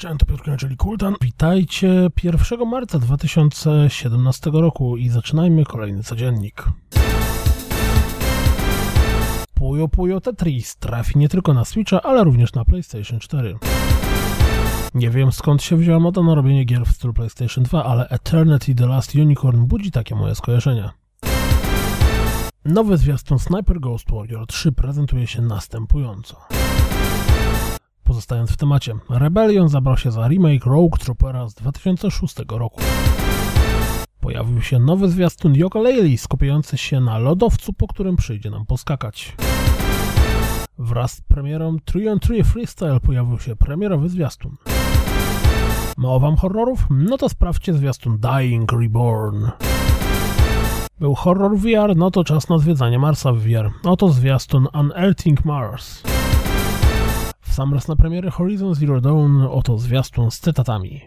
Cześć, to Piotr czyli Kultan. Witajcie 1 marca 2017 roku i zaczynajmy kolejny codziennik. Puyo Puyo Tetris trafi nie tylko na Switcha, ale również na PlayStation 4. Nie wiem skąd się wzięła moda na robienie gier w stylu PlayStation 2, ale Eternity The Last Unicorn budzi takie moje skojarzenia. Nowy zwiastun Sniper Ghost Warrior 3 prezentuje się następująco. Pozostając w temacie, Rebellion zabrał się za remake Rogue Troopera z 2006 roku. Pojawił się nowy zwiastun Yooka-Laylee skupiający się na lodowcu, po którym przyjdzie nam poskakać. Wraz z premierą 3 on 3 Freestyle pojawił się premierowy zwiastun. Mało wam horrorów? No to sprawdźcie zwiastun Dying Reborn. Był horror VR, no to czas na zwiedzanie Marsa w VR. Oto zwiastun Unearthing Mars. W sam raz na premiery Horizon Zero Dawn oto zwiastun z cytatami.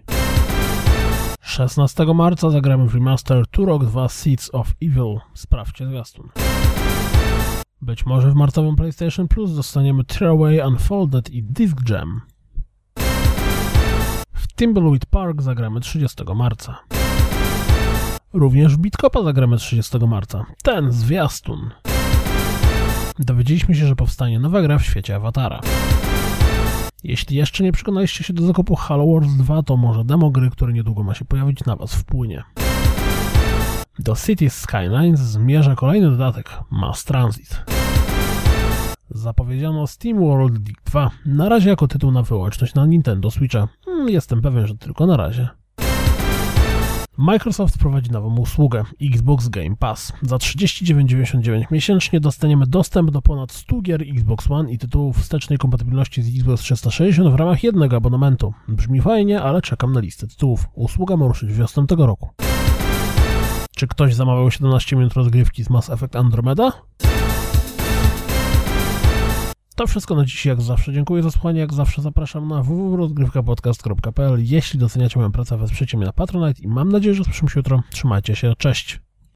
16 marca zagramy w remaster Turok 2 Seeds of Evil. Sprawdźcie zwiastun. Być może w marcowym PlayStation Plus dostaniemy Tearaway Unfolded i Disc Jam. W Timbleweed Park zagramy 30 marca. Również Bitkopa zagramy 30 marca. Ten zwiastun. Dowiedzieliśmy się, że powstanie nowa gra w świecie Awatara. Jeśli jeszcze nie przekonaliście się do zakupu Halo Wars 2, to może demo gry, które niedługo ma się pojawić na Was wpłynie. Do Cities Skylines zmierza kolejny dodatek Mass Transit. Zapowiedziano Steam World League 2, na razie jako tytuł na wyłączność na Nintendo Switcha. Hmm, jestem pewien, że tylko na razie. Microsoft prowadzi nową usługę Xbox Game Pass. Za 39,99 miesięcznie dostaniemy dostęp do ponad 100 gier Xbox One i tytułów wstecznej kompatybilności z Xbox 360 w ramach jednego abonamentu. Brzmi fajnie, ale czekam na listę tytułów. Usługa ma ruszyć wiosną tego roku. Czy ktoś zamawiał 17 minut rozgrywki z Mass Effect Andromeda? To wszystko na dziś, jak zawsze. Dziękuję za słuchanie, jak zawsze zapraszam na www.rozgrywkapodcast.pl Jeśli doceniacie moją pracę, wesprzecie mnie na Patronite i mam nadzieję, że słyszymy się jutro. Trzymajcie się, cześć!